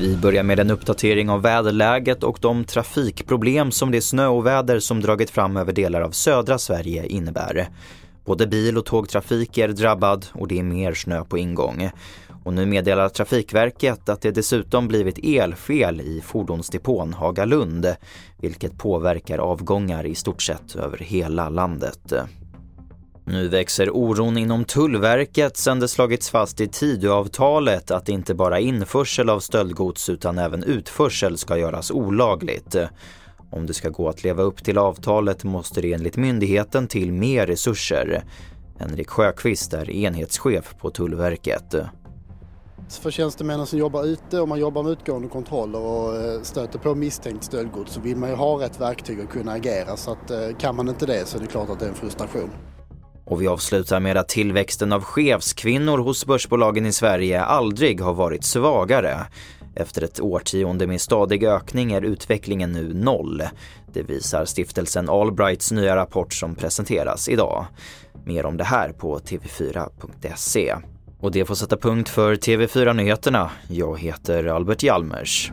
Vi börjar med en uppdatering av väderläget och de trafikproblem som det snöoväder som dragit fram över delar av södra Sverige innebär. Både bil och tågtrafik är drabbad och det är mer snö på ingång. Och nu meddelar Trafikverket att det dessutom blivit elfel i fordonsdepån Hagalund, vilket påverkar avgångar i stort sett över hela landet. Nu växer oron inom Tullverket sedan det slagits fast i Tidöavtalet att inte bara införsel av stöldgods utan även utförsel ska göras olagligt. Om det ska gå att leva upp till avtalet måste det enligt myndigheten till mer resurser. Henrik Sjöqvist är enhetschef på Tullverket. För tjänstemännen som jobbar ute och man jobbar med utgående kontroller och eh, stöter på misstänkt stöldgods så vill man ju ha rätt verktyg att kunna agera så att eh, kan man inte det så är det klart att det är en frustration. Och vi avslutar med att tillväxten av chefskvinnor hos börsbolagen i Sverige aldrig har varit svagare. Efter ett årtionde med stadig ökning är utvecklingen nu noll. Det visar stiftelsen Allbrights nya rapport som presenteras idag. Mer om det här på tv4.se. Och det får sätta punkt för TV4 Nyheterna. Jag heter Albert Hjalmers.